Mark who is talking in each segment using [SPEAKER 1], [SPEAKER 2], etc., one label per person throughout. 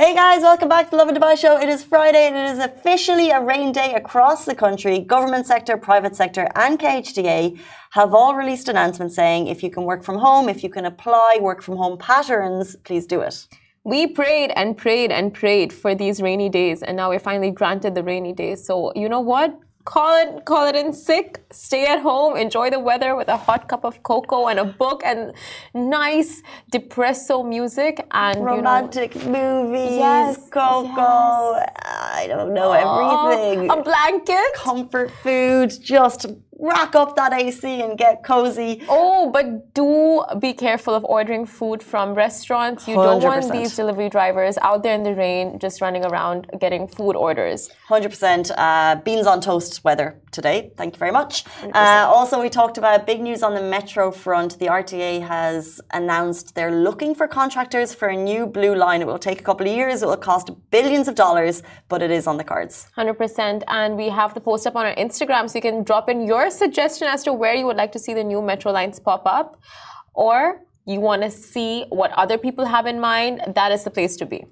[SPEAKER 1] Hey guys, welcome back to the and Dubai show. It is Friday and it is officially a rain day across the country. Government sector, private sector, and KHDA have all released announcements saying if you can work from home, if you can apply work from home patterns, please do it.
[SPEAKER 2] We prayed and prayed and prayed for these rainy days, and now we're finally granted the rainy days. So, you know what? Call it call it in sick stay at home enjoy the weather with a hot cup of cocoa and a book and nice depresso music and
[SPEAKER 1] romantic
[SPEAKER 2] you
[SPEAKER 1] know, movies yes cocoa yes. i don't know everything
[SPEAKER 2] a blanket
[SPEAKER 1] comfort food just rack up that AC and get cozy.
[SPEAKER 2] Oh, but do be careful of ordering food from restaurants. You do not want these delivery drivers out there in the rain just running around getting food orders.
[SPEAKER 1] 100%. Uh, beans on toast weather today. Thank you very much. Uh, also, we talked about big news on the metro front. The RTA has announced they're looking for contractors for a new blue line. It will take a couple of years. It will cost billions of dollars, but it is on the cards.
[SPEAKER 2] 100%. And we have the post up on our Instagram so you can drop in your suggestion as to where you would like to see the new metro lines pop up, or you want to see what other people have in mind, that is the place to be.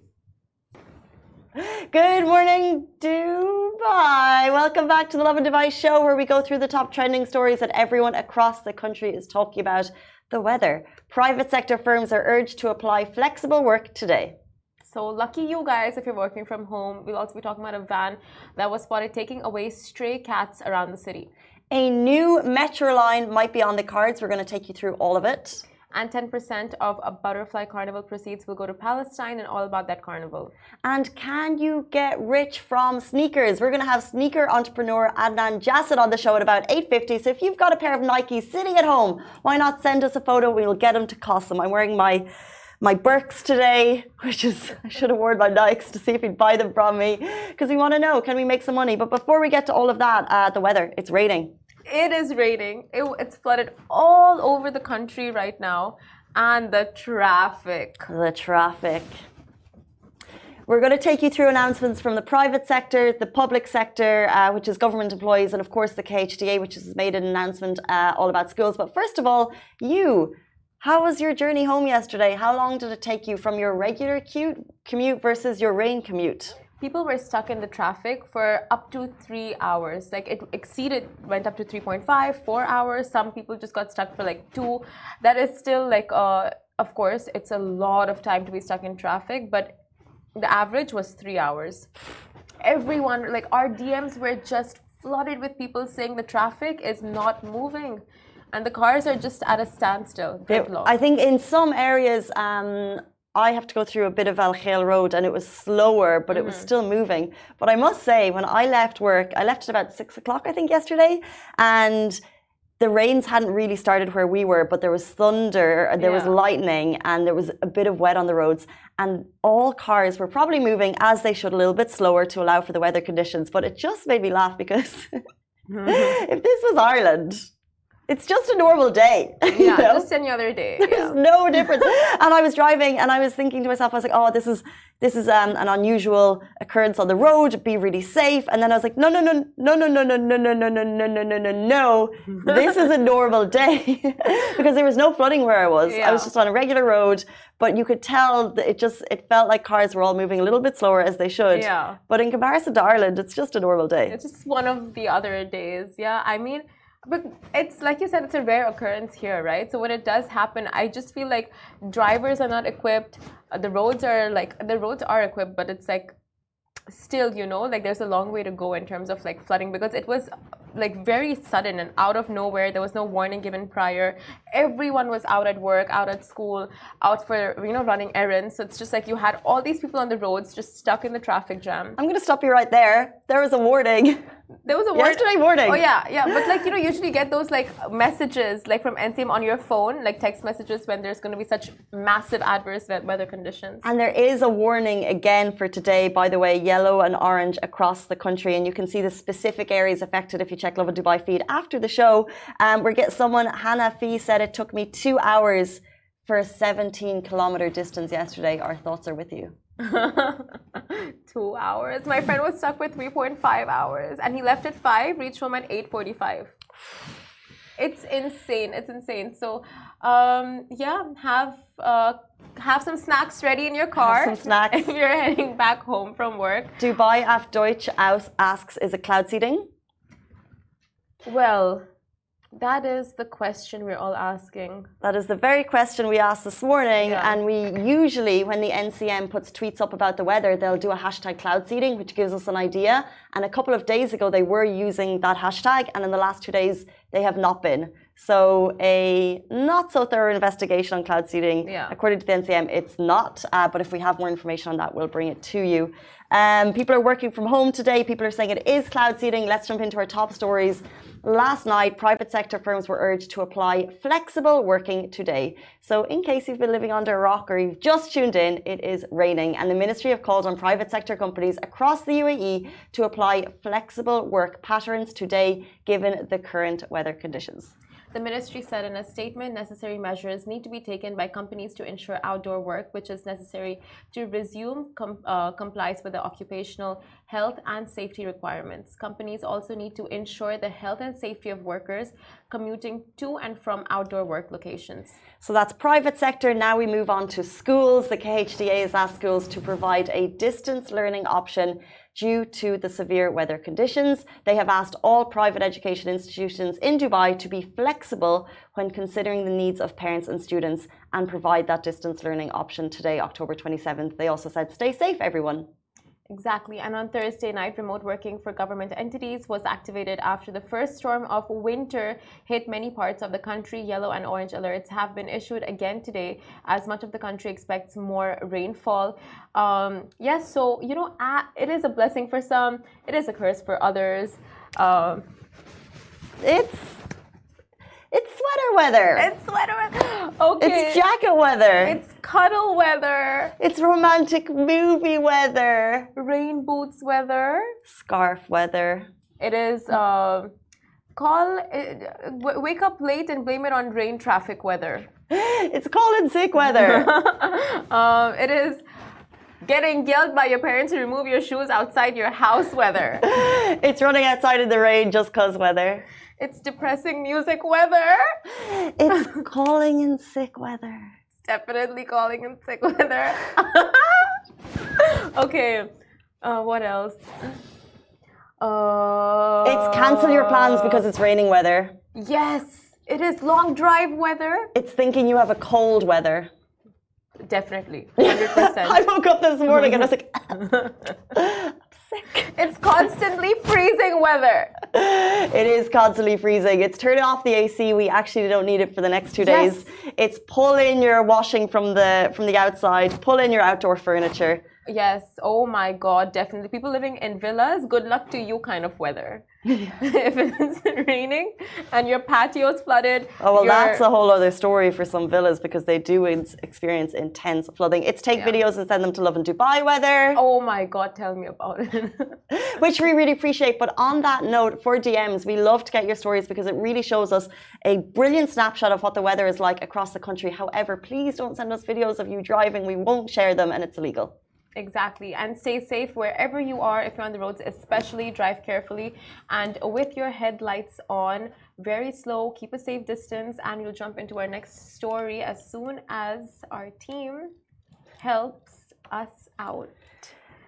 [SPEAKER 1] Good morning, Dubai. Welcome back to the Lovin Dubai show, where we go through the top trending stories that everyone across the country is talking about. The weather. Private sector firms are urged to apply flexible work today.
[SPEAKER 2] So lucky you guys if you're working from home. We'll also be talking about a van that was spotted taking away stray cats around the city.
[SPEAKER 1] A new metro line might be on the cards. We're going to take you through all of it.
[SPEAKER 2] And 10% of a butterfly carnival proceeds will go to Palestine and all about that carnival.
[SPEAKER 1] And can you get rich from sneakers? We're going to have sneaker entrepreneur Adnan Jassid on the show at about 8.50. So if you've got a pair of Nikes sitting at home, why not send us a photo? We'll get them to cost them. I'm wearing my my Birks today, which is, I should have worn my Nikes to see if he'd buy them from me because we want to know can we make some money? But before we get to all of that, uh, the weather, it's raining.
[SPEAKER 2] It is raining. It, it's flooded all over the country right now. And the traffic.
[SPEAKER 1] The traffic. We're going to take you through announcements from the private sector, the public sector, uh, which is government employees, and of course the KHDA, which has made an announcement uh, all about schools. But first of all, you, how was your journey home yesterday? How long did it take you from your regular commute versus your rain commute?
[SPEAKER 2] People were stuck in the traffic for up to three hours. Like it exceeded, went up to 3.5, four hours. Some people just got stuck for like two. That is still like, uh, of course, it's a lot of time to be stuck in traffic, but the average was three hours. Everyone, like our DMs were just flooded with people saying the traffic is not moving and the cars are just at a standstill.
[SPEAKER 1] I think in some areas, um, I have to go through a bit of Al Khail Road and it was slower, but mm -hmm. it was mm-hmm. still moving. But I must say, when I left work, I left at about six o'clock, I think, yesterday, and the rains hadn't really started where we were, but there was thunder, there yeah. was lightning, and there was a bit of wet on the roads. And all cars were probably moving as they should, a little bit slower to allow for the weather conditions. But it just made me laugh because if this was Ireland, it's just a normal day.
[SPEAKER 2] Yeah, know? just any other day.
[SPEAKER 1] There's yeah. no difference. and I was driving and I was thinking to myself, I was like, oh, this is this is um, an unusual occurrence on the road. Be really safe. And then I was like, no, no, no, no, no, no, no, no, no, no, no, no, no, no, no, no. This is a normal day because there was no flooding where I was. Yeah. I was just on a regular road, but you could tell that it just it felt like cars were all moving a little bit slower as they should.
[SPEAKER 2] Yeah.
[SPEAKER 1] But in comparison to Ireland, it's just a normal day.
[SPEAKER 2] It's just one of the other days. Yeah. I mean but it's like you said, it's a rare occurrence here, right? So when it does happen, I just feel like drivers are not equipped. Uh, the roads are like the roads are equipped, but it's like still, you know, like there's a long way to go in terms of like flooding because it was like very sudden and out of nowhere. There was no warning given prior. Everyone was out at work, out at school, out for you know running errands. So it's just like you had all these people on the roads just stuck in the traffic jam.
[SPEAKER 1] I'm gonna stop you right there. There was a warning.
[SPEAKER 2] There was a
[SPEAKER 1] warning. Yesterday morning.
[SPEAKER 2] Oh yeah, yeah. But like you know, usually get those like messages like from NCM on your phone, like text messages when there's going to be such massive adverse weather conditions.
[SPEAKER 1] And there is a warning again for today, by the way, yellow and orange across the country, and you can see the specific areas affected if you check Lovin Dubai feed after the show. Um, we're getting someone. Hannah Fee said it took me two hours for a 17 kilometer distance yesterday. Our thoughts are with you.
[SPEAKER 2] Two hours. My friend was stuck with 3.5 hours and he left at 5, reached home at 8.45. it's insane. It's insane. So, um, yeah, have uh, have some snacks ready in your car.
[SPEAKER 1] Have some snacks.
[SPEAKER 2] If you're heading back home from work.
[SPEAKER 1] Dubai auf Deutsch asks, is it cloud seeding?
[SPEAKER 2] Well, that is the question we're all asking.
[SPEAKER 1] That is the very question we asked this morning. Yeah. And we usually, when the NCM puts tweets up about the weather, they'll do a hashtag cloud seeding, which gives us an idea. And a couple of days ago, they were using that hashtag. And in the last two days, they have not been. So a not so thorough investigation on cloud seeding, yeah. according to the NCM, it's not. Uh, but if we have more information on that, we'll bring it to you. Um, people are working from home today. People are saying it is cloud seeding. Let's jump into our top stories. Last night, private sector firms were urged to apply flexible working today. So, in case you've been living under a rock or you've just tuned in, it is raining, and the ministry have called on private sector companies across the UAE to apply flexible work patterns today, given the current weather conditions.
[SPEAKER 2] The ministry said in a statement necessary measures need to be taken by companies to ensure outdoor work, which is necessary to resume com uh, complies with the occupational health and safety requirements. Companies also need to ensure the health and safety of workers commuting to and from outdoor work locations.
[SPEAKER 1] So that's private sector. Now we move on to schools. The KHDA has asked schools to provide a distance learning option due to the severe weather conditions. They have asked all private education institutions in Dubai to be flexible when considering the needs of parents and students and provide that distance learning option today, October 27th. They also said, stay safe, everyone.
[SPEAKER 2] Exactly. And on Thursday night, remote working for government entities was activated after the first storm of winter hit many parts of the country. Yellow and orange alerts have been issued again today as much of the country expects more rainfall. Um, yes, so, you know, it is a blessing for some, it is a curse for others. Um,
[SPEAKER 1] it's it's sweater weather.
[SPEAKER 2] It's sweater weather. Okay.
[SPEAKER 1] It's jacket weather.
[SPEAKER 2] It's cuddle weather.
[SPEAKER 1] It's romantic movie weather.
[SPEAKER 2] Rain boots weather.
[SPEAKER 1] Scarf weather.
[SPEAKER 2] It is. Uh, call it, wake up late and blame it on rain traffic weather.
[SPEAKER 1] it's cold and sick weather.
[SPEAKER 2] um, it is getting yelled by your parents to remove your shoes outside your house weather.
[SPEAKER 1] it's running outside in the rain just cause weather.
[SPEAKER 2] It's depressing music weather.
[SPEAKER 1] It's calling in sick weather.
[SPEAKER 2] It's definitely calling in sick weather. okay, uh, what else?
[SPEAKER 1] Uh, it's cancel your plans because it's raining weather.
[SPEAKER 2] Yes, it is long drive weather.
[SPEAKER 1] It's thinking you have a cold weather.
[SPEAKER 2] Definitely, 100%. I
[SPEAKER 1] woke up this morning and I was like,
[SPEAKER 2] sick. It's constantly freezing weather.
[SPEAKER 1] It is constantly freezing. It's turn off the AC. We actually don't need it for the next two days. Yes. It's pull in your washing from the from the outside, pull in your outdoor furniture.
[SPEAKER 2] Yes. Oh my God. Definitely. People living in villas, good luck to you kind of weather. if it's raining and your patio's flooded.
[SPEAKER 1] Oh, well, that's a whole other story for some villas because they do experience intense flooding. It's take yeah. videos and send them to Lovin Dubai weather.
[SPEAKER 2] Oh my God. Tell me about it.
[SPEAKER 1] Which we really appreciate. But on that note, for DMs, we love to get your stories because it really shows us a brilliant snapshot of what the weather is like across the country. However, please don't send us videos of you driving. We won't share them and it's illegal.
[SPEAKER 2] Exactly. And stay safe wherever you are. If you're on the roads, especially drive carefully and with your headlights on, very slow, keep a safe distance. And we'll jump into our next story as soon as our team helps us out.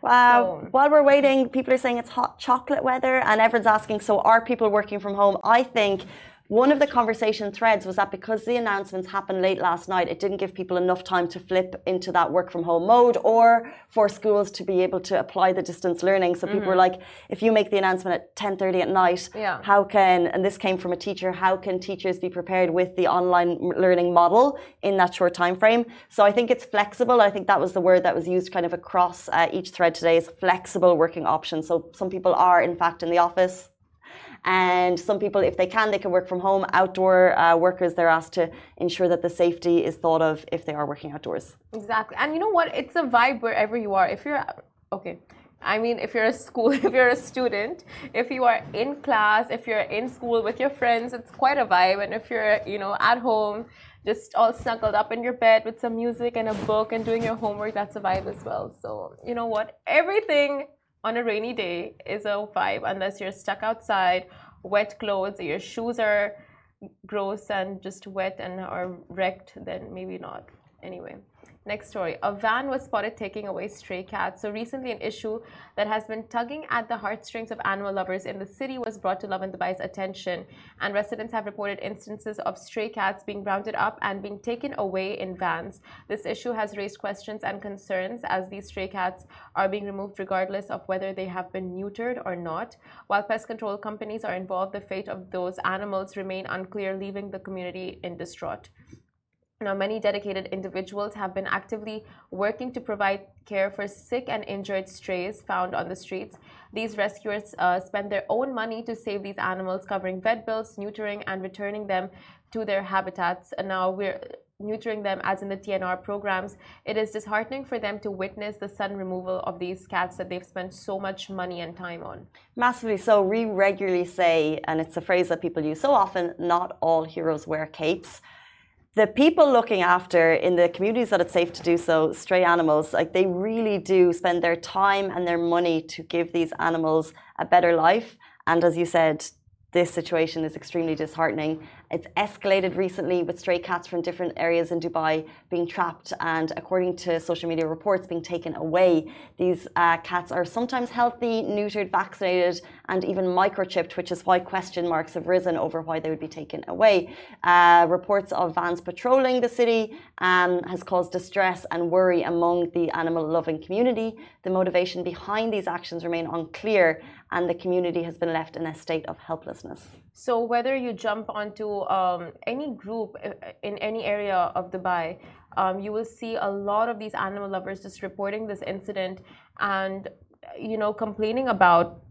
[SPEAKER 1] Wow. So, While we're waiting, people are saying it's hot chocolate weather, and everyone's asking, so are people working from home? I think one of the conversation threads was that because the announcements happened late last night, it didn't give people enough time to flip into that work from home mode or for schools to be able to apply the distance learning. So people mm-hmm. were like, if you make the announcement at 10:30 at night, yeah. how can and this came from a teacher, how can teachers be prepared with the online learning model in that short time frame? So I think it's flexible. I think that was the word that was used kind of across uh, each thread today is flexible working options. So some people are in fact in the office and some people, if they can, they can work from home. Outdoor uh, workers, they're asked to ensure that the safety is thought of if they are working outdoors.
[SPEAKER 2] Exactly. And you know what? It's a vibe wherever you are. If you're, okay. I mean, if you're a school, if you're a student, if you are in class, if you're in school with your friends, it's quite a vibe. And if you're, you know, at home, just all snuggled up in your bed with some music and a book and doing your homework, that's a vibe as well. So, you know what? Everything on a rainy day is a vibe unless you're stuck outside, wet clothes, your shoes are gross and just wet and are wrecked, then maybe not. Anyway. Next story. A van was spotted taking away stray cats. So recently, an issue that has been tugging at the heartstrings of animal lovers in the city was brought to Lovin Dubai's attention. And residents have reported instances of stray cats being rounded up and being taken away in vans. This issue has raised questions and concerns as these stray cats are being removed regardless of whether they have been neutered or not. While pest control companies are involved, the fate of those animals remain unclear, leaving the community in distraught. Now, many dedicated individuals have been actively working to provide care for sick and injured strays found on the streets. These rescuers uh, spend their own money to save these animals, covering vet bills, neutering, and returning them to their habitats. And now we're neutering them as in the TNR programs. It is disheartening for them to witness the sudden removal of these cats that they've spent so much money and time on.
[SPEAKER 1] Massively so. We regularly say, and it's a phrase that people use so often not all heroes wear capes the people looking after in the communities that it's safe to do so, stray animals, like they really do spend their time and their money to give these animals a better life. And as you said, this situation is extremely disheartening. It's escalated recently with stray cats from different areas in Dubai being trapped and, according to social media reports, being taken away. These uh, cats are sometimes healthy, neutered, vaccinated, and even microchipped, which is why question marks have risen over why they would be taken away. Uh, reports of vans patrolling the city um, has caused distress and worry among the animal-loving community. The motivation behind these actions remain unclear, and the community has been left in a state of helplessness.
[SPEAKER 2] So whether you jump onto um, any group uh, in any area of Dubai, um, you will see a lot of these animal lovers just reporting this incident and you know complaining about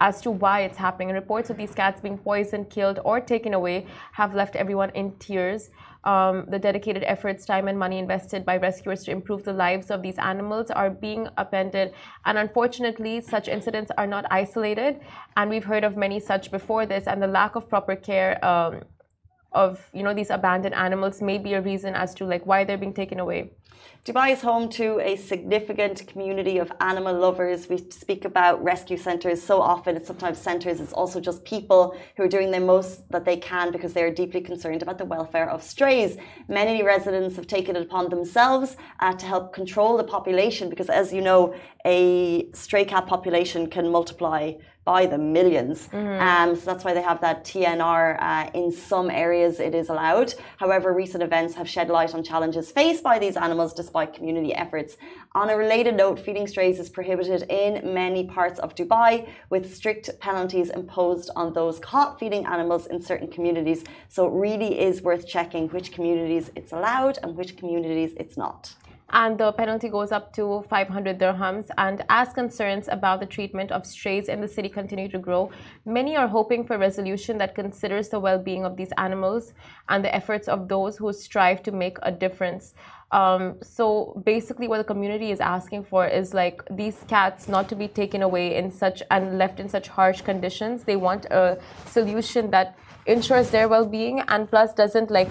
[SPEAKER 2] as to why it's happening. Reports of these cats being poisoned, killed, or taken away have left everyone in tears. Um, the dedicated efforts, time, and money invested by rescuers to improve the lives of these animals are being upended. And unfortunately, such incidents are not isolated. And we've heard of many such before this, and the lack of proper care. Um, of you know these abandoned animals may be a reason as to like why they're being taken away
[SPEAKER 1] Dubai is home to a significant community of animal lovers. We speak about rescue centres so often. It's sometimes centres, it's also just people who are doing the most that they can because they are deeply concerned about the welfare of strays. Many residents have taken it upon themselves uh, to help control the population because, as you know, a stray cat population can multiply by the 1000000s mm-hmm. um, so that's why they have that TNR. Uh, in some areas, it is allowed. However, recent events have shed light on challenges faced by these animals despite community efforts. On a related note, feeding strays is prohibited in many parts of Dubai, with strict penalties imposed on those caught feeding animals in certain communities. So it really is worth checking which communities it's allowed and which communities it's not
[SPEAKER 2] and the penalty goes up to 500 dirhams. And as concerns about the treatment of strays in the city continue to grow, many are hoping for a resolution that considers the well being of these animals and the efforts of those who strive to make a difference. Um, so basically, what the community is asking for is like these cats not to be taken away in such and left in such harsh conditions. They want a solution that ensures their well being and plus doesn't like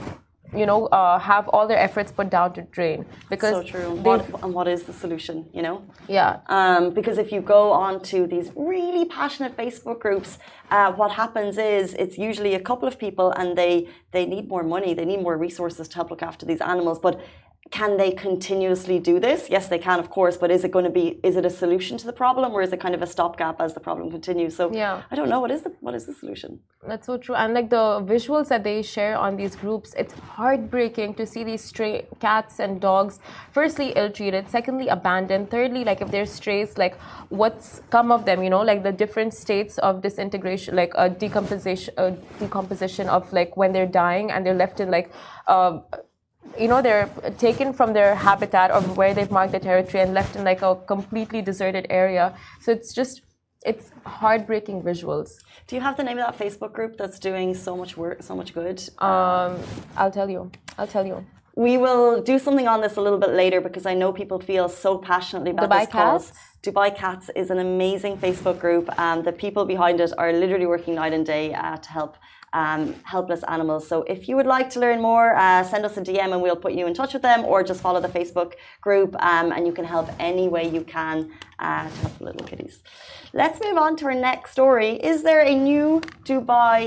[SPEAKER 2] you know, uh, have all their efforts put down to drain.
[SPEAKER 1] Because so true. What, and what is the solution? You know.
[SPEAKER 2] Yeah.
[SPEAKER 1] Um, because if you go on to these really passionate Facebook groups, uh, what happens is it's usually a couple of people, and they they need more money, they need more resources to help look after these animals, but can they continuously do this? Yes, they can, of course, but is it going to be? Is it a solution to the problem, or is it kind of a stopgap as the problem continues? So
[SPEAKER 2] yeah,
[SPEAKER 1] I don't know. What is the what is the solution?
[SPEAKER 2] That's so true. And like the visuals that they share on these groups, it's heartbreaking to see these stray cats and dogs. Firstly, ill-treated. Secondly, abandoned. Thirdly, like if they're strays, like what's come of them? You know, like the different states of disintegration, like a decomposition, a decomposition of like when they're dying and they're left in like. Uh, you know they're taken from their habitat or where they've marked their territory and left in like a completely deserted area. So it's just it's heartbreaking visuals.
[SPEAKER 1] Do you have the name of that facebook group that's doing so much work so much good?
[SPEAKER 2] Um, i'll tell you. I'll tell you.
[SPEAKER 1] We will do something on this a little bit later because I know people feel so passionately about
[SPEAKER 2] Dubai
[SPEAKER 1] this
[SPEAKER 2] cause.
[SPEAKER 1] Cats? Dubai Cats is an amazing Facebook group, and the people behind it are literally working night and day uh, to help um, helpless animals. So if you would like to learn more, uh, send us a DM and we'll put you in touch with them, or just follow the Facebook group um, and you can help any way you can uh, to help the little kitties. Let's move on to our next story. Is there a new Dubai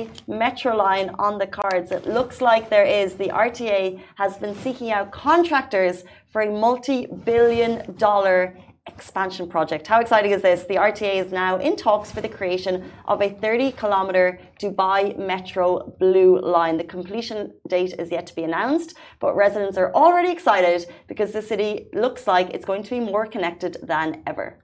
[SPEAKER 1] metro line on the cards? It looks like there is. The RTA has been seeking out contractors for a multi billion dollar expansion project. How exciting is this? The RTA is now in talks for the creation of a 30 kilometre Dubai Metro Blue Line. The completion date is yet to be announced, but residents are already excited because the city looks like it's going to be more connected than ever.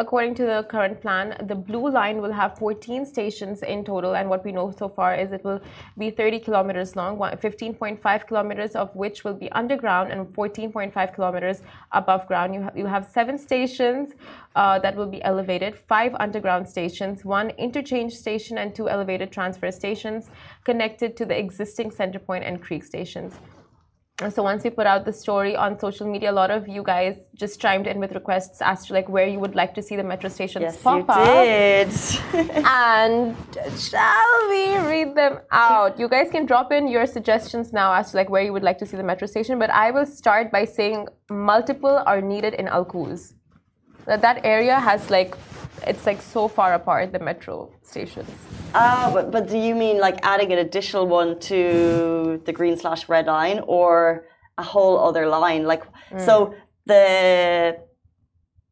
[SPEAKER 2] According to the current plan, the blue line will have 14 stations in total, and what we know so far is it will be 30 kilometers long, 15.5 kilometers of which will be underground, and 14.5 kilometers above ground. You, ha you have seven stations uh, that will be elevated, five underground stations, one interchange station, and two elevated transfer stations connected to the existing center point and creek stations so once we put out the story on social media, a lot of you guys just chimed in with requests as to like where you would like to see the metro stations
[SPEAKER 1] yes,
[SPEAKER 2] pop
[SPEAKER 1] you did.
[SPEAKER 2] and shall we read them out? You guys can drop in your suggestions now as to like where you would like to see the metro station. But I will start by saying multiple are needed in Al. That that area has like it's like so far apart the metro stations.
[SPEAKER 1] Uh, but, but do you mean like adding an additional one to the green slash red line or a whole other line? Like, mm. so the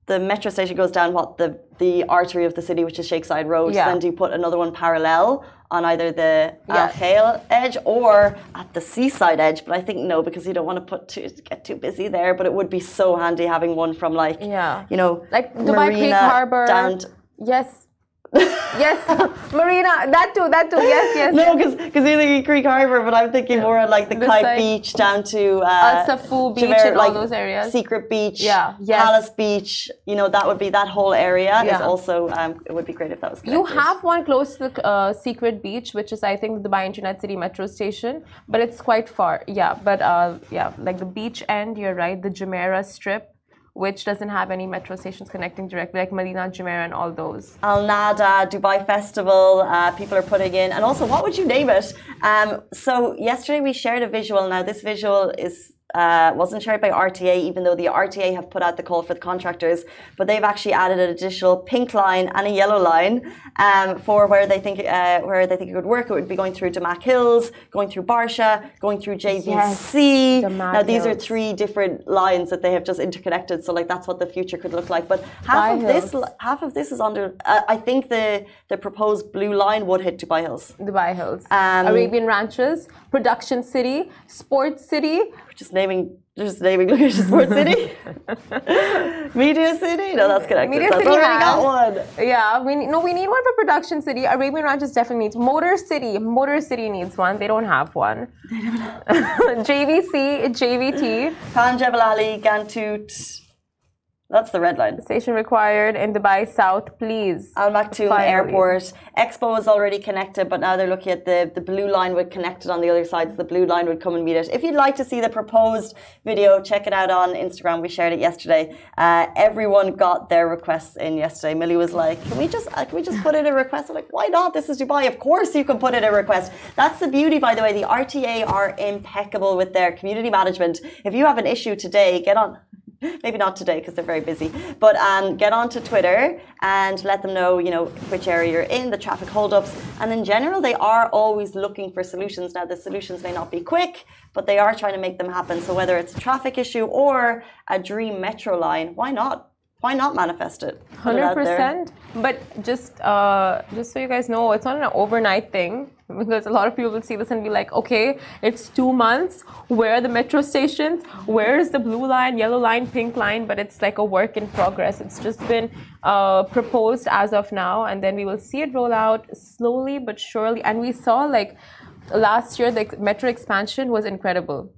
[SPEAKER 1] the metro station goes down what the the artery of the city, which is Sheikh Zayed Road. Yeah. So then do you put another one parallel on either the Khail edge or at the seaside edge? But I think no, because you don't want to put too get too busy there. But it would be so handy having one from like yeah. you know
[SPEAKER 2] like Dubai Marina Creek down. To, yes, yes, Marina, that too, that too. Yes, yes.
[SPEAKER 1] No, because because you're thinking Creek Harbor, but I'm thinking more of like the Kite side. Beach down to uh,
[SPEAKER 2] Al Sufouh Beach Javer, and like all those areas.
[SPEAKER 1] Secret Beach, yeah, yes. Palace Beach. You know that would be that whole area yeah. is also. Um, it would be great if that was. Connected.
[SPEAKER 2] You have one close to the uh, Secret Beach, which is I think the Dubai Internet City Metro Station, but it's quite far. Yeah, but uh, yeah, like the beach end. You're right. The Jumeirah Strip which doesn't have any metro stations connecting directly, like Madinat Jumeirah and all those.
[SPEAKER 1] Al Nada, Dubai Festival, uh, people are putting in. And also, what would you name it? Um, so, yesterday we shared a visual. Now, this visual is uh, wasn't shared by RTA, even though the RTA have put out the call for the contractors. But they've actually added an additional pink line and a yellow line um, for where they think uh, where they think it would work. It would be going through Damac Hills, going through Barsha, going through JVC. Yes, now these Hills. are three different lines that they have just interconnected. So like that's what the future could look like. But half Dubai of Hills. this half of this is under. Uh, I think the the proposed blue line would hit Dubai Hills.
[SPEAKER 2] Dubai Hills, um, Arabian Ranches, Production City, Sports City
[SPEAKER 1] just naming just naming location sports city? Media city? No that's connected. Media that's city already has, got one.
[SPEAKER 2] Yeah we no we need one for production city. Arabian ranches definitely needs motor city motor city needs one. They don't have one. Jvc jvt
[SPEAKER 1] Khan Jebel Ali Ghantoot that's the red line.
[SPEAKER 2] Station required in Dubai South, please.
[SPEAKER 1] Al Maktoum Airport. Expo is already connected, but now they're looking at the, the blue line would connect it on the other side, so the blue line would come and meet it. If you'd like to see the proposed video, check it out on Instagram. We shared it yesterday. Uh, everyone got their requests in yesterday. Millie was like, "Can we just uh, can we just put in a request?" I'm like, "Why not? This is Dubai. Of course you can put in a request." That's the beauty, by the way. The RTA are impeccable with their community management. If you have an issue today, get on maybe not today because they're very busy. But um, get onto twitter and let them know you know which area you're in the traffic holdups. And in general they are always looking for solutions. Now the solutions may not be quick but they are trying to make them happen. So whether it's a traffic issue or a dream metro line why not? Why not manifest it?
[SPEAKER 2] Hundred percent. But just uh, just so you guys know, it's not an overnight thing because a lot of people will see this and be like, okay, it's two months. Where are the metro stations? Where is the blue line, yellow line, pink line? But it's like a work in progress. It's just been uh, proposed as of now, and then we will see it roll out slowly but surely. And we saw like last year the metro expansion was incredible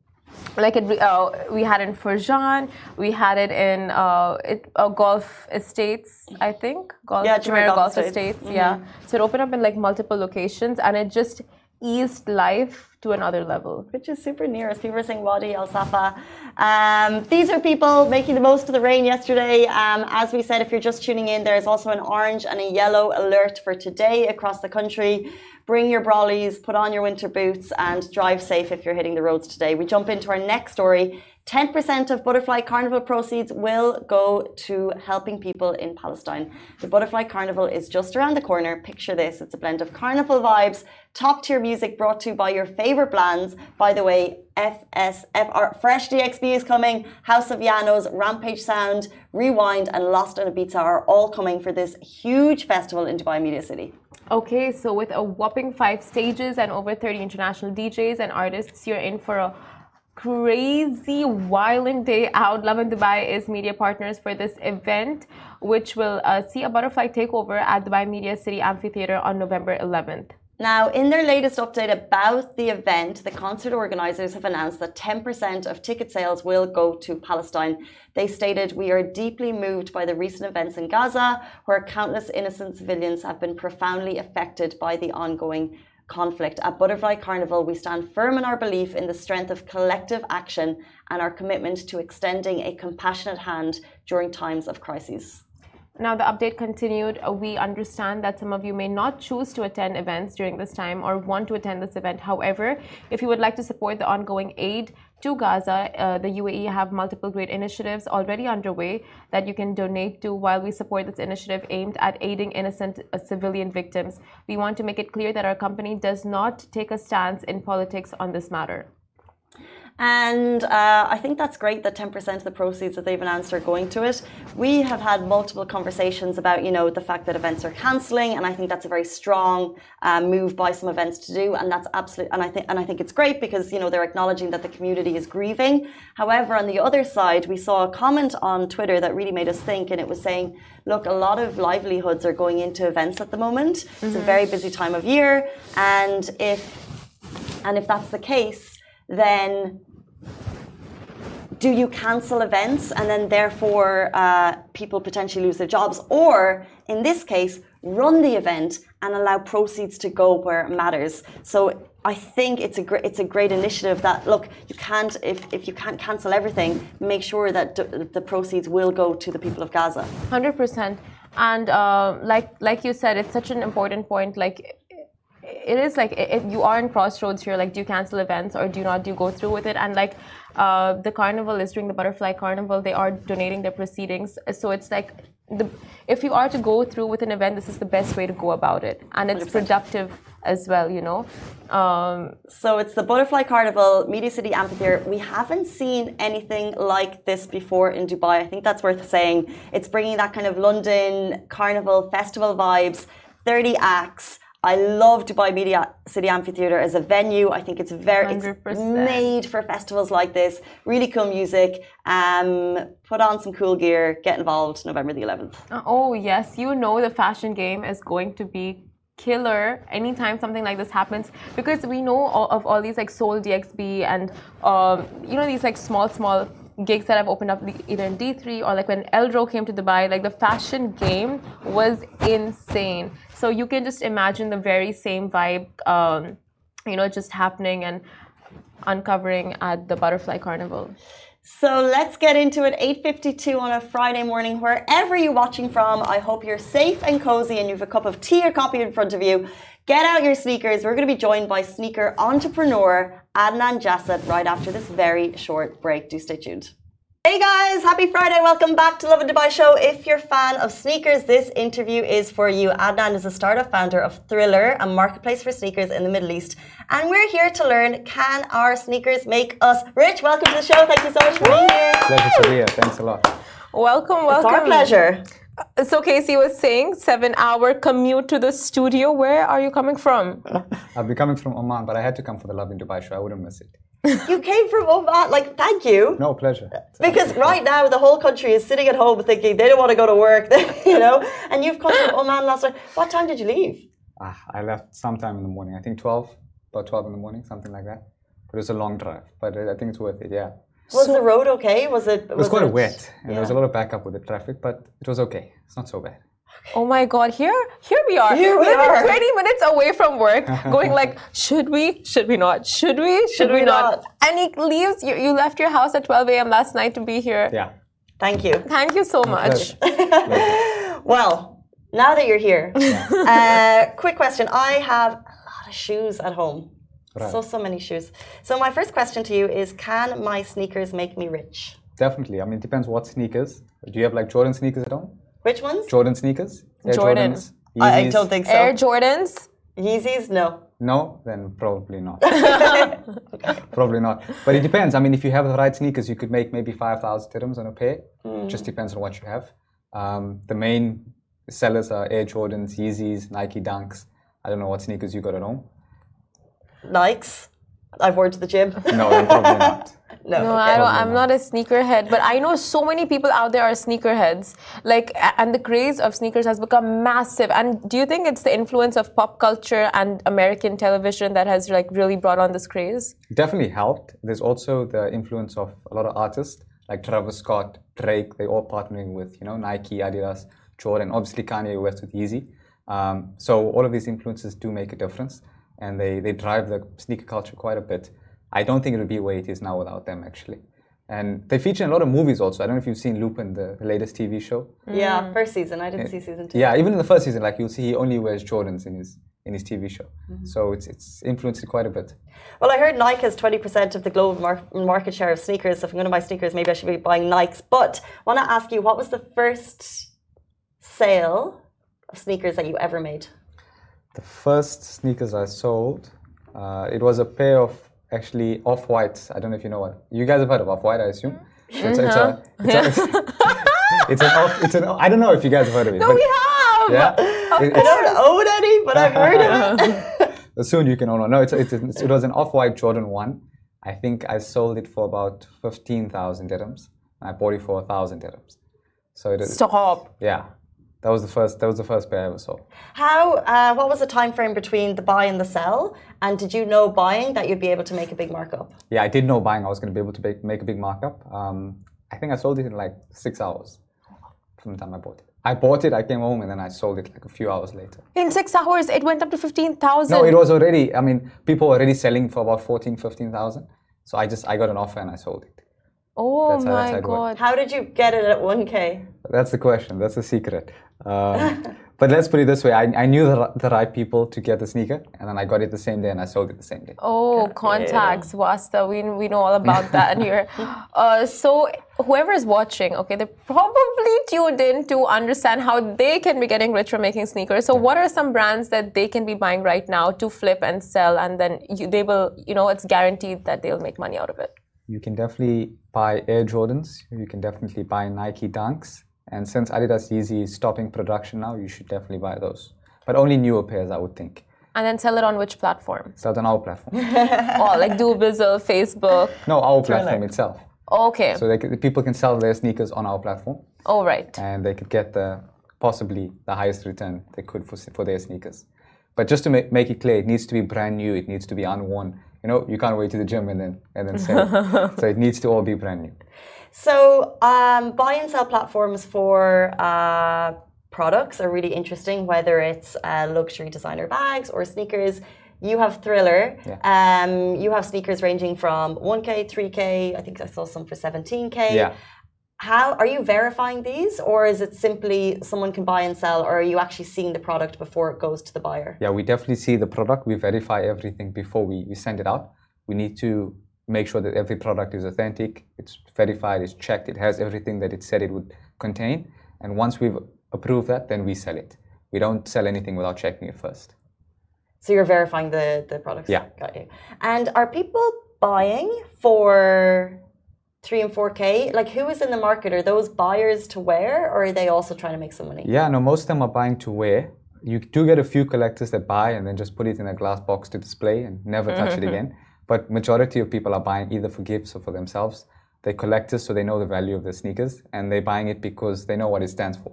[SPEAKER 2] like it, uh, we had in Furjan, we had it in uh, it, uh, Golf Estates, I think.
[SPEAKER 1] Golf, yeah, Jumeirah
[SPEAKER 2] Golf, Estates. Estates mm-hmm. Yeah, so it opened up in like multiple locations, and it just eased life to another level.
[SPEAKER 1] Which is super near, as people are saying, Wadi Al Safa. Um, these are people making the most of the rain yesterday. Um, as we said, if you're just tuning in, there is also an orange and a yellow alert for today across the country. bring your brollies, put on your winter boots, and drive safe if you're hitting the roads today. We jump into our next story. 10% of Butterfly Carnival proceeds will go to helping people in Palestine. The Butterfly Carnival is just around the corner. Picture this it's a blend of carnival vibes, top tier music brought to you by your favorite brands. By the way, FSFR Fresh DXB is coming, House of Janos, Rampage Sound, Rewind, and Lost on Ibiza are all coming for this huge festival in Dubai Media City.
[SPEAKER 2] Okay, so with a whopping five stages and over 30 international DJs and artists, you're in for a crazy violent day out. Lovin Dubai is media partners for this event, which will uh, see a butterfly takeover at Dubai Media City Amphitheater on November 11th.
[SPEAKER 1] Now, in their latest update about the event, the concert organizers have announced that 10% of ticket sales will go to Palestine. They stated, We are deeply moved by the recent events in Gaza, where countless innocent civilians have been profoundly affected by the ongoing conflict. At Butterfly Carnival, we stand firm in our belief in the strength of collective action and our commitment to extending a compassionate hand during times of crises.
[SPEAKER 2] Now, the update continued. We understand that some of you may not choose to attend events during this time or want to attend this event. However, if you would like to support the ongoing aid to Gaza, uh, the UAE have multiple great initiatives already underway that you can donate to while we support this initiative aimed at aiding innocent uh, civilian victims. We want to make it clear that our company does not take a stance in politics on this matter.
[SPEAKER 1] And uh, I think that's great that 10% of the proceeds that they've announced are going to it. We have had multiple conversations about, you know, the fact that events are cancelling, and I think that's a very strong uh, move by some events to do, and that's absolute. And I think, and I think it's great because you know they're acknowledging that the community is grieving. However, on the other side, we saw a comment on Twitter that really made us think, and it was saying, look, a lot of livelihoods are going into events at the moment. Mm-hmm. It's a mm-hmm. very busy time of year, and if and if that's the case, then do you cancel events and then therefore uh, people potentially lose their jobs? Or in this case, run the event and allow proceeds to go where it matters. So I think it's a great it's a great initiative that look you can't if, if you can't cancel everything, make sure that the proceeds will go to the people of Gaza.
[SPEAKER 2] Hundred percent. And uh, like like you said, it's such an important point. Like it is like if you are in crossroads here like do you cancel events or do you not do you go through with it. And like uh, the carnival is during the butterfly carnival. They are donating their proceedings. So it's like the, if you are to go through with an event this is the best way to go about it. And it's 100%. productive as well you know? Um,
[SPEAKER 1] so it's the butterfly carnival media city amphitheater. We haven't seen anything like this before in dubai. I think that's worth saying. It's bringing that kind of london carnival festival vibes 30 acts I love Dubai Media City Amphitheatre as a venue. I think it's very 100%. it's made for festivals like this. Really cool music. Um, put on some cool gear. Get involved November the 11th.
[SPEAKER 2] Uh, oh yes, you know the fashion game is going to be killer anytime something like this happens because we know all, of all these like Sole DXB and um, you know these like small small gigs that I've opened up either in D3 or like when Eldro came to Dubai, like the fashion game was insane. So you can just imagine the very same vibe, um, you know, just happening and uncovering at the Butterfly Carnival.
[SPEAKER 1] So let's get into it. 8:52 on a Friday morning, wherever you're watching from. I hope you're safe and cozy and you have a cup of tea or coffee in front of you. Get out your sneakers. We're going to be joined by sneaker entrepreneur Adnan Jasad right after this very short break. Do stay tuned. Hey guys, happy Friday. Welcome back to Lovin Dubai Show. If you're a fan of sneakers, this interview is for you. Adnan is a startup founder of Thriller, a marketplace for sneakers in the Middle East. And we're here to learn can our sneakers make us rich? Welcome to the show. Thank you so much for being here.
[SPEAKER 3] Pleasure to be here. Thanks a lot.
[SPEAKER 2] Welcome, welcome.
[SPEAKER 1] It's our pleasure.
[SPEAKER 2] Uh, so Casey was saying seven hour commute to the studio. Where are you coming from?
[SPEAKER 3] I'll be coming from Oman, but I had to come for the Lovin Dubai show. I wouldn't miss it.
[SPEAKER 1] You came from Oman. Like, thank you.
[SPEAKER 3] No pleasure.
[SPEAKER 1] Because right now the whole country is sitting at home thinking they don't want to go to work, you know. And you've come from Oman last night. What time did you leave?
[SPEAKER 3] Ah, I left sometime in the morning. I think twelve, about twelve in the morning, something like that. But it was a long drive. But I think it's worth it. Yeah.
[SPEAKER 1] Was so, the road okay? Was it?
[SPEAKER 3] Was it was quite it, wet, and yeah. there was a lot of backup with the traffic, but it was okay. It's not so bad.
[SPEAKER 2] Oh my God! Here, here we are.
[SPEAKER 1] Here we are.
[SPEAKER 2] Twenty minutes away from work, going like, should we? Should we not? Should we? Should, should we, we not? not? And he leaves. You, you left your house at 12 a.m. last night to be here.
[SPEAKER 3] Yeah.
[SPEAKER 1] Thank you.
[SPEAKER 2] Thank you so much.
[SPEAKER 1] well, now that you're here, uh, quick question. I have a lot of shoes at home.
[SPEAKER 3] Right.
[SPEAKER 1] So, so many shoes. So, my first question to you is Can my sneakers make me rich?
[SPEAKER 3] Definitely. I mean, it depends what sneakers. Do you have like Jordan sneakers at home?
[SPEAKER 1] Which ones?
[SPEAKER 3] Jordan sneakers? Air
[SPEAKER 2] Jordan.
[SPEAKER 3] Jordans?
[SPEAKER 1] I, I don't think so.
[SPEAKER 2] Air Jordans.
[SPEAKER 1] Yeezys? No.
[SPEAKER 3] No, then probably not. probably not. But it depends. I mean, if you have the right sneakers, you could make maybe 5,000 dirhams on a pair. Just depends on what you have. Um, the main sellers are Air Jordans, Yeezys, Nike Dunks. I don't know what sneakers you got at home.
[SPEAKER 1] Nikes? I've worn to the gym.
[SPEAKER 3] No, then probably not.
[SPEAKER 1] No.
[SPEAKER 2] No,
[SPEAKER 1] okay.
[SPEAKER 2] I don't, I'm
[SPEAKER 3] not.
[SPEAKER 2] a sneakerhead, but I know so many people out there are sneakerheads. Like, and the craze of sneakers has become massive. And do you think it's the influence of pop culture and American television that has like really brought on this craze?
[SPEAKER 3] definitely helped. There's also the influence of a lot of artists like Travis Scott, Drake. They all partnering with you know Nike, Adidas, Jordan. Obviously Kanye West with Yeezy. Um, so all of these influences do make a difference, and they they drive the sneaker culture quite a bit. I don't think it would be where it is now without them actually. And they feature in a lot of movies also. I don't know if you've seen Lupin, the, the latest TV show.
[SPEAKER 1] Yeah, first season. I didn't see season two.
[SPEAKER 3] Yeah, even in the first season, like you'll see he only wears Jordans in his in his TV show. So it's it's influenced it quite a bit.
[SPEAKER 1] Well, I heard Nike has 20% of the global mar- market share of sneakers. So if I'm going to buy sneakers, maybe I should be buying Nikes. But I want to ask you, what was the first sale of sneakers that you ever made?
[SPEAKER 3] The first sneakers I sold, uh, it was a pair of actually off whites. I don't know if you know what. You guys have heard of off white, I assume. It's, it's a, it's, a, uh-huh. it's an off. It's an. I don't know if you guys have heard of it.
[SPEAKER 2] No, we have.
[SPEAKER 3] Yeah. It-
[SPEAKER 1] I don't own any, but I've heard of it.
[SPEAKER 3] soon you can own one. No, it's, it's, it's, it was an off-white Jordan one. I think I sold it for about fifteen thousand dirhams. I bought it for a thousand dirhams. So it is.
[SPEAKER 2] Stop.
[SPEAKER 3] Yeah, that was the first. That was the first pair I ever sold.
[SPEAKER 1] How? Uh, what was the time frame between the buy and the sell? And did you know buying that you'd be able to make a big markup?
[SPEAKER 3] Yeah, I did know buying I was going to be able to make, make a big markup. Um, I think I sold it in like six hours from the time I bought it. I bought it, I came home, and then I sold it like a few hours later.
[SPEAKER 2] In six hours, it went up to 15,000.
[SPEAKER 3] No, it was already. I mean, people were already selling for about 14, 15,000. So I just I got an offer and I sold it.
[SPEAKER 2] oh
[SPEAKER 3] That's
[SPEAKER 2] my
[SPEAKER 3] how it
[SPEAKER 2] God.
[SPEAKER 1] How did you get it at 1K?
[SPEAKER 3] That's the question. That's the secret. Um, but let's put it this way: I, I knew the, the right people to get the sneaker, and then I got it the same day, and I sold it the same day.
[SPEAKER 2] Oh, contacts, Wasta. We, we know all about that here. Uh, so, whoever is watching, okay, they're probably tuned in to understand how they can be getting rich from making sneakers. So, what are some brands that they can be buying right now to flip and sell, and then you, they will, you know, it's guaranteed that they'll make money out of it?
[SPEAKER 3] You can definitely buy Air Jordans. You can definitely buy Nike Dunks. And since Adidas Yeezy is stopping production now, you should definitely buy those. But only newer pairs, I would think.
[SPEAKER 2] And then sell it on which platform?
[SPEAKER 3] So on our platform.
[SPEAKER 2] oh, like Dubizzle, Facebook.
[SPEAKER 3] no, our platform itself.
[SPEAKER 2] Okay.
[SPEAKER 3] So they, c- people can sell their sneakers on our platform,
[SPEAKER 2] Oh, right.
[SPEAKER 3] and they could get the possibly the highest return they could for, for their sneakers. But just to make, make it clear, it needs to be brand new. It needs to be unworn. You know, you can't wait to the gym and then and then sell. it. so it needs to all be brand new.
[SPEAKER 1] So, um, buy and sell platforms for uh, products are really interesting, whether it's uh, luxury designer bags or sneakers. You have Thriller. Um, you have sneakers ranging from 1K, 3K. I think I saw some for 17K.
[SPEAKER 3] Yeah.
[SPEAKER 1] How are you verifying these, or is it simply someone can buy and sell, or are you actually seeing the product before it goes to the buyer?
[SPEAKER 3] Yeah, we definitely see the product. We verify everything before we, we send it out. We need to make sure that every product is authentic, it's verified, it's checked, it has everything that it said it would contain. And once we've approved that, then we sell it. We don't sell anything without checking it first.
[SPEAKER 1] So you're verifying the the products.
[SPEAKER 3] Yeah.
[SPEAKER 1] got you. And are people buying for three and four k? Like, who is in the market? Are those buyers to wear, or are they also trying to make some money?
[SPEAKER 3] Yeah, no, most of them are buying to wear. You do get a few collectors that buy and then just put it in a glass box to display and never touch it mm-hmm. again. But majority of people are buying either for gifts or for themselves. They're collectors, so they know the value of the sneakers, and they're buying it because they know what it stands for.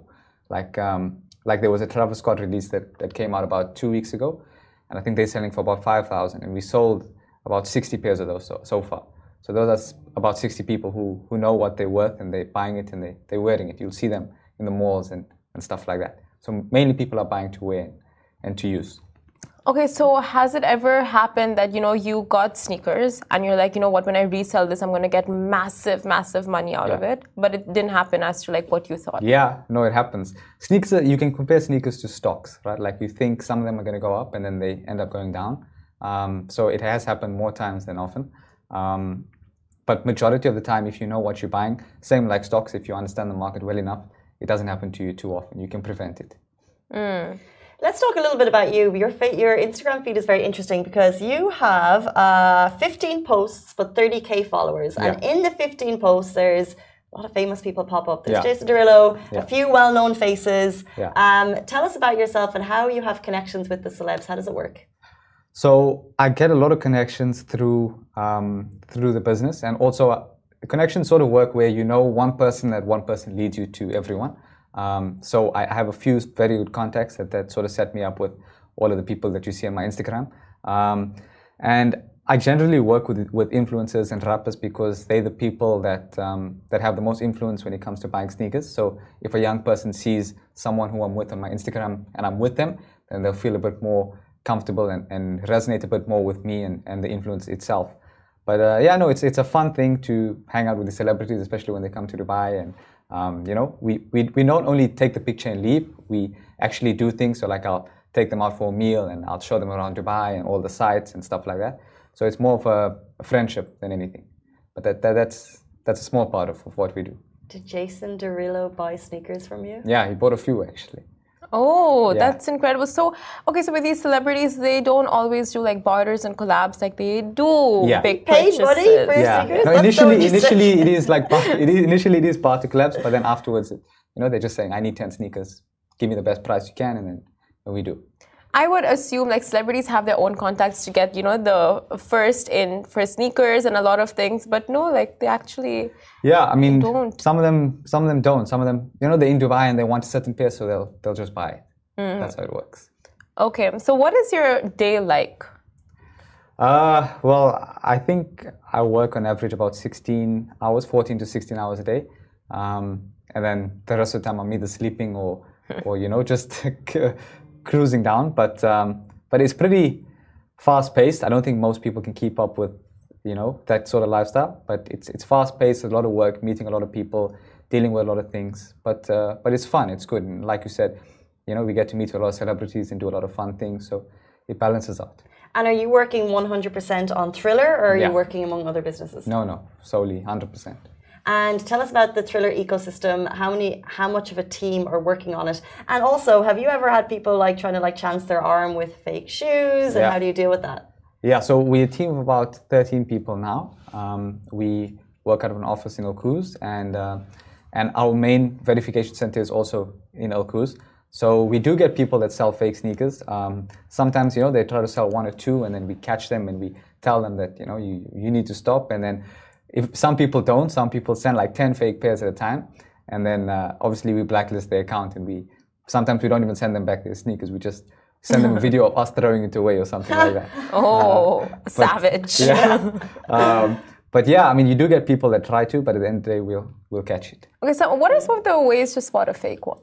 [SPEAKER 3] Like, um, like there was a Travis Scott release that, that came out about two weeks ago, and I think they're selling for about five thousand, and we sold about sixty pairs of those so, so far. So those are about sixty people who who know what they're worth, and they're buying it and they they're wearing it. You'll see them in the malls and, and stuff like that. So mainly people are buying to wear and to use.
[SPEAKER 2] Okay, so has it ever happened that you know you got sneakers and you're like, you know what, when I resell this, I'm gonna get massive, massive money out of it, but it didn't happen as to like what you thought.
[SPEAKER 3] Yeah, no, it happens. Sneakers, you can compare sneakers to stocks, right? Like you think some of them are going to go up and then they end up going down. Um, so it has happened more times than often. Um, but majority of the time, if you know what you're buying, same like stocks, if you understand the market well enough, it doesn't happen to you too often. You can prevent it.
[SPEAKER 1] Let's talk a little bit about you. Your your Instagram feed is very interesting because you have uh, 15 posts but 30k followers, and in the 15 posts, there's a lot of famous people pop up. There's
[SPEAKER 3] Yeah.
[SPEAKER 1] Jason Derulo,
[SPEAKER 3] Yeah.
[SPEAKER 1] a few well-known faces.
[SPEAKER 3] Yeah.
[SPEAKER 1] Um, tell us about yourself and how you have connections with the celebs. How does it work?
[SPEAKER 3] So I get a lot of connections through um, through the business, and also uh, connections sort of work where you know one person that one person leads you to everyone. Um, so I have a few very good contacts that, that sort of set me up with all of the people that you see on my Instagram, um, and I generally work with with influencers and rappers because they're the people that um, that have the most influence when it comes to buying sneakers. So if a young person sees someone who I'm with on my Instagram and I'm with them, then they'll feel a bit more comfortable and, and resonate a bit more with me and, and the influence itself. But uh, yeah, no, it's it's a fun thing to hang out with the celebrities, especially when they come to Dubai. And um, you know, we, we we not only take the picture and leave, we actually do things. So like I'll take them out for a meal and I'll show them around Dubai and all the sites and stuff like that. So it's more of a, a friendship than anything. But that, that that's that's a small part of, of what we do.
[SPEAKER 1] Did Jason Derulo buy sneakers from you?
[SPEAKER 3] Yeah, he bought a few actually.
[SPEAKER 2] Oh,
[SPEAKER 3] Yeah.
[SPEAKER 2] that's incredible. So, okay, so with these celebrities, they don't always do like barters and collabs like they do
[SPEAKER 3] Yeah.
[SPEAKER 2] big
[SPEAKER 1] Paid
[SPEAKER 2] purchases.
[SPEAKER 1] money for
[SPEAKER 3] yeah.
[SPEAKER 1] sneakers?
[SPEAKER 3] No,
[SPEAKER 1] That's so
[SPEAKER 3] initially, initially it is like it is, initially it is part to collabs, but then afterwards, it, you know, they're just saying, "I need ten sneakers. Give me the best price you can," and then and we do.
[SPEAKER 2] I would assume like celebrities have their own contacts to get, you know, the first in for sneakers and a lot of things, but no, like they actually
[SPEAKER 3] Yeah, I mean,
[SPEAKER 2] don't.
[SPEAKER 3] some of them, some of them don't. Some of them, you know, they're in Dubai and they want a certain pair, so they'll they'll just buy it.
[SPEAKER 2] Mm.
[SPEAKER 3] That's how it works.
[SPEAKER 2] Okay, so what is your day like?
[SPEAKER 3] Uh, well, I think I work on average about 16 hours, 14 to 16 hours a day. Um, and then the rest of the time I'm either sleeping or, or you know, just cruising down. But, um, but it's pretty fast paced. I don't think most people can keep up with, you know, that sort of lifestyle. But it's, it's fast paced, a lot of work, meeting a lot of people, dealing with a lot of things. But, uh, but it's fun, it's good. And like you said, you know, we get to meet a lot of celebrities and do a lot of fun things. So it balances out.
[SPEAKER 1] And are you working 100% on Thriller or are
[SPEAKER 3] Yeah.
[SPEAKER 1] you working among other businesses?
[SPEAKER 3] No, no, solely 100%.
[SPEAKER 1] And tell us about the Thriller ecosystem. How many, how much of a team are working on it? And also, have you ever had people like trying to like chance their arm with fake shoes? And
[SPEAKER 3] Yeah.
[SPEAKER 1] how do you deal with that?
[SPEAKER 3] Yeah, so we're a team of about 13 people now. Um, we work out of an office in El and, uh, and our main verification center is also in El. So we do get people that sell fake sneakers. Um, sometimes, you know, they try to sell one or two, and then we catch them and we tell them that, you know, you, you need to stop. And then if some people don't, some people send like 10 fake pairs at a time. And then uh, obviously we blacklist their account and we sometimes we don't even send them back their sneakers. We just send them a video of us throwing it away or something like that.
[SPEAKER 2] Oh, savage.
[SPEAKER 3] Yeah. um, but yeah, I mean, you do get people that try to, but at the end of the day, we'll we'll catch it.
[SPEAKER 2] Okay, so what are some of the ways to spot a fake one?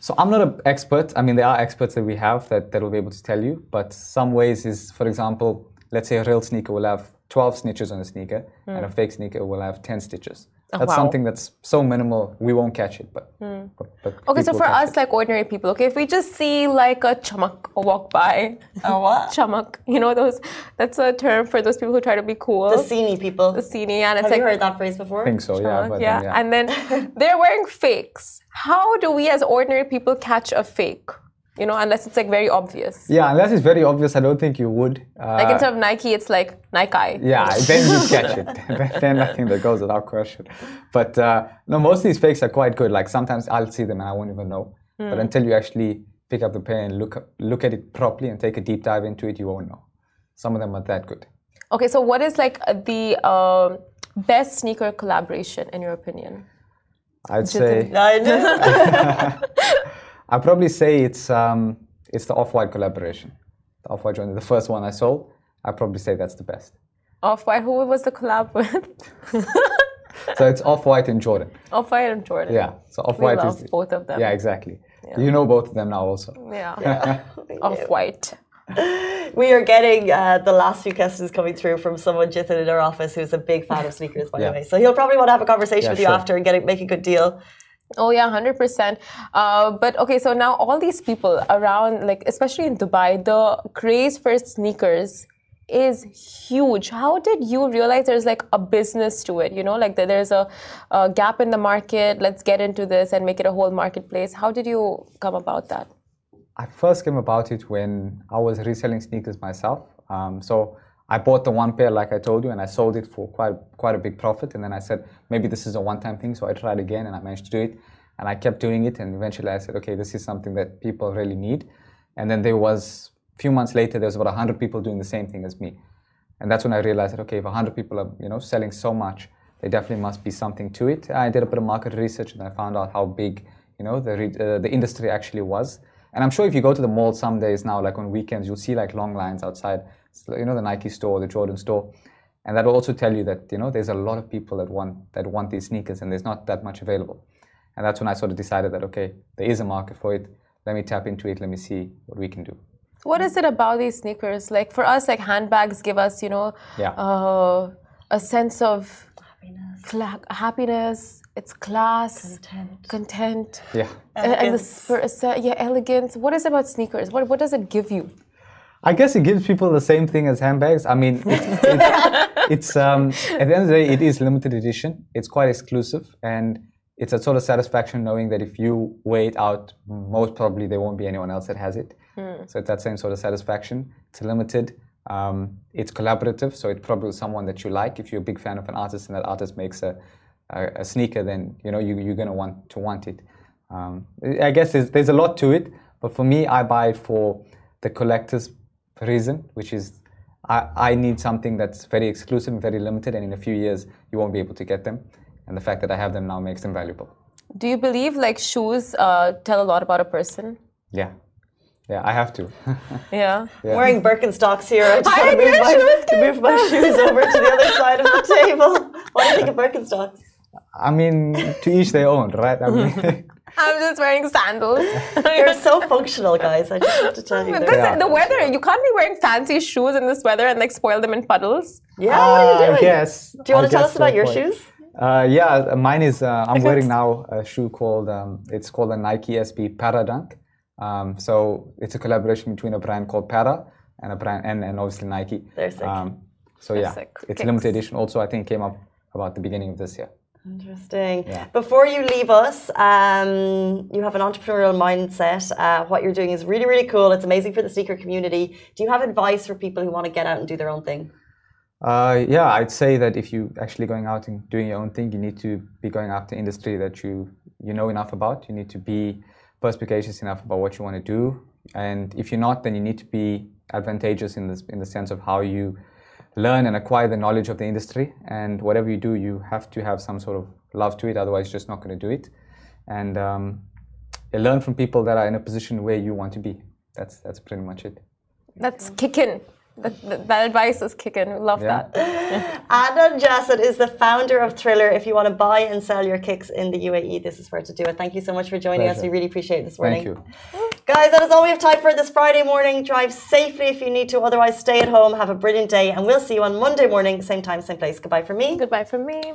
[SPEAKER 3] So I'm not an expert. I mean, there are experts that we have that, that will be able to tell you. But some ways is, for example, let's say a real sneaker will have 12 snitches on a sneaker, and a hmm. fake sneaker will have 10 stitches. Oh, that's
[SPEAKER 2] wow.
[SPEAKER 3] something that's so minimal, we won't catch it. But, hmm. but, but
[SPEAKER 2] Okay, so for
[SPEAKER 3] catch
[SPEAKER 2] us, like ordinary people, okay, if we just see like a chamak walk by,
[SPEAKER 1] a what?
[SPEAKER 2] chamak, you know those, that's a term for those people who try to be cool.
[SPEAKER 1] The Sini people.
[SPEAKER 2] the sini, and it's
[SPEAKER 1] Have
[SPEAKER 2] like
[SPEAKER 1] you heard that phrase before?
[SPEAKER 3] I think so, yeah.
[SPEAKER 2] chamak,
[SPEAKER 3] But
[SPEAKER 2] yeah.
[SPEAKER 3] then, yeah.
[SPEAKER 2] and then they're wearing fakes. How do we as ordinary people catch a fake? You know, unless it's like very obvious.
[SPEAKER 3] yeah, unless it's very obvious, I don't think you would. Uh,
[SPEAKER 2] Like instead of Nike, it's like Nike.
[SPEAKER 3] Yeah, then you catch it. then I think that goes without question. But uh, no, most of these fakes are quite good. Like sometimes I'll see them and I won't even know. But until you actually pick up the pen and look look at it properly and take a deep dive into it, you won't know. Some of them are that good.
[SPEAKER 2] Okay, so what is like the um best sneaker collaboration in your opinion?
[SPEAKER 3] I'd say
[SPEAKER 1] I know.
[SPEAKER 3] I'd probably say it's um, it's the Off White collaboration. The Off White joint, the first one I sold. I'd probably say that's the best.
[SPEAKER 2] Off White, who was the collab with?
[SPEAKER 3] So it's Off White and Jordan.
[SPEAKER 2] Off White and Jordan.
[SPEAKER 3] Yeah. So Off
[SPEAKER 2] We
[SPEAKER 3] White
[SPEAKER 2] love
[SPEAKER 3] is
[SPEAKER 2] both of them.
[SPEAKER 3] yeah exactly. You know both of them now also.
[SPEAKER 2] Yeah. Off White.
[SPEAKER 1] we are getting uh, the last few questions coming through from someone Jithin in our office who's a big fan of sneakers, by
[SPEAKER 3] Yeah.
[SPEAKER 1] the way. So he'll probably want to have a conversation
[SPEAKER 3] Yeah,
[SPEAKER 1] with you
[SPEAKER 3] sure.
[SPEAKER 1] after and get it, make a good deal.
[SPEAKER 2] Oh yeah, hundred percent. Uh, but okay, so now all these people around, like especially in Dubai, the craze for sneakers is huge. How did you realize there's like a business to it? You know, like there's a, a gap in the market. Let's get into this and make it a whole marketplace. How did you come about that?
[SPEAKER 3] I first came about it when I was reselling sneakers myself. Um, so I bought the one pair, like I told you, and I sold it for quite quite a big profit. And then I said maybe this is a one-time thing, so I tried again, and I managed to do it. And I kept doing it, and eventually I said, okay, this is something that people really need. And then there was a few months later, there was about 100 people doing the same thing as me. And that's when I realized that okay, if 100 people are you know selling so much, there definitely must be something to it. I did a bit of market research and I found out how big you know the uh, the industry actually was. And I'm sure if you go to the mall some days now, like on weekends, you'll see like long lines outside. It's like, you know the Nike store, the Jordan store, and that will also tell you that you know there's a lot of people that want that want these sneakers, and there's not that much available. And that's when I sort of decided that okay, there is a market for it. Let me tap into it. Let me see what we can do.
[SPEAKER 2] What is it about these sneakers? Like for us, like handbags give us, you know,
[SPEAKER 3] Yeah.
[SPEAKER 2] uh, a sense of cla- happiness. It's class, content.
[SPEAKER 3] content, Yeah.
[SPEAKER 2] And, and the
[SPEAKER 1] Elegance.
[SPEAKER 2] spur- yeah, elegance. What is it about sneakers? What what does it give you?
[SPEAKER 3] I guess it gives people the same thing as handbags. I mean, it, it, it's um, at the end of the day, it is limited edition. It's quite exclusive, and it's a sort of satisfaction knowing that if you weigh it out, most probably there won't be anyone else that has it. So it's that same sort of satisfaction. It's limited. Um, it's collaborative, so it's probably someone that you like. If you're a big fan of an artist and that artist makes a, a, a sneaker, then you know you, you're gonna want to want it. Um, I guess there's, there's a lot to it, but for me, I buy it for the collector's reason, which is I, I need something that's very exclusive and very limited, and in a few years you won't be able to get them. And the fact that I have them now makes them valuable.
[SPEAKER 2] Do you believe like shoes uh, tell a lot about a person?
[SPEAKER 3] Yeah, yeah, I have to.
[SPEAKER 2] Yeah.
[SPEAKER 3] Yeah.
[SPEAKER 1] Wearing Birkenstocks here. I just
[SPEAKER 2] I
[SPEAKER 1] want to move my,
[SPEAKER 2] she
[SPEAKER 1] to move my shoes over to the other side of the table. What do you think of Birkenstocks?
[SPEAKER 3] I mean, to each their own, right? I mean,
[SPEAKER 2] I'm just wearing sandals.
[SPEAKER 1] They're so functional, guys. I just have to tell you.
[SPEAKER 2] But
[SPEAKER 1] They're-
[SPEAKER 2] this-
[SPEAKER 3] Yeah.
[SPEAKER 2] The weather, you can't be wearing fancy shoes in this weather and like spoil them in puddles.
[SPEAKER 1] Yeah, what are you doing?
[SPEAKER 3] guess.
[SPEAKER 1] Do you want
[SPEAKER 3] I
[SPEAKER 1] to tell us about your
[SPEAKER 3] quite.
[SPEAKER 1] shoes?
[SPEAKER 3] Uh, yeah, mine is. Uh, I'm wearing now a shoe called. Um, it's called a Nike SB Parra Dunk. Um, so it's a collaboration between a brand called Parra and a brand and, and obviously Nike.
[SPEAKER 1] They're sick.
[SPEAKER 3] Um, so
[SPEAKER 2] They're
[SPEAKER 3] yeah,
[SPEAKER 2] sick.
[SPEAKER 3] it's
[SPEAKER 2] Kicks.
[SPEAKER 3] limited edition. Also, I think it came up about the beginning of this year.
[SPEAKER 1] Interesting.
[SPEAKER 3] Yeah.
[SPEAKER 1] Before you leave us, um, you have an entrepreneurial mindset. Uh, what you're doing is really, really cool. It's amazing for the sneaker community. Do you have advice for people who want to get out and do their own thing?
[SPEAKER 3] Uh, yeah, I'd say that if you're actually going out and doing your own thing, you need to be going after industry that you you know enough about. You need to be perspicacious enough about what you want to do, and if you're not, then you need to be advantageous in this in the sense of how you learn and acquire the knowledge of the industry. And whatever you do, you have to have some sort of love to it. Otherwise, you're just not going to do it. And um, learn from people that are in a position where you want to be. That's that's pretty much it.
[SPEAKER 2] That's kicking. That, that, that advice is kicking. Love
[SPEAKER 3] Yeah.
[SPEAKER 2] that.
[SPEAKER 1] Adnan Jassid is the founder of Thriller. If you want to buy and sell your kicks in the UAE, this is where to do it. Thank you so much for joining us. We really appreciate it this morning.
[SPEAKER 3] Thank you.
[SPEAKER 1] Guys, that is all we have time for this Friday morning. Drive safely if you need to. Otherwise, stay at home. Have a brilliant day. And we'll see you on Monday morning, same time, same place. Goodbye from me.
[SPEAKER 2] Goodbye from me.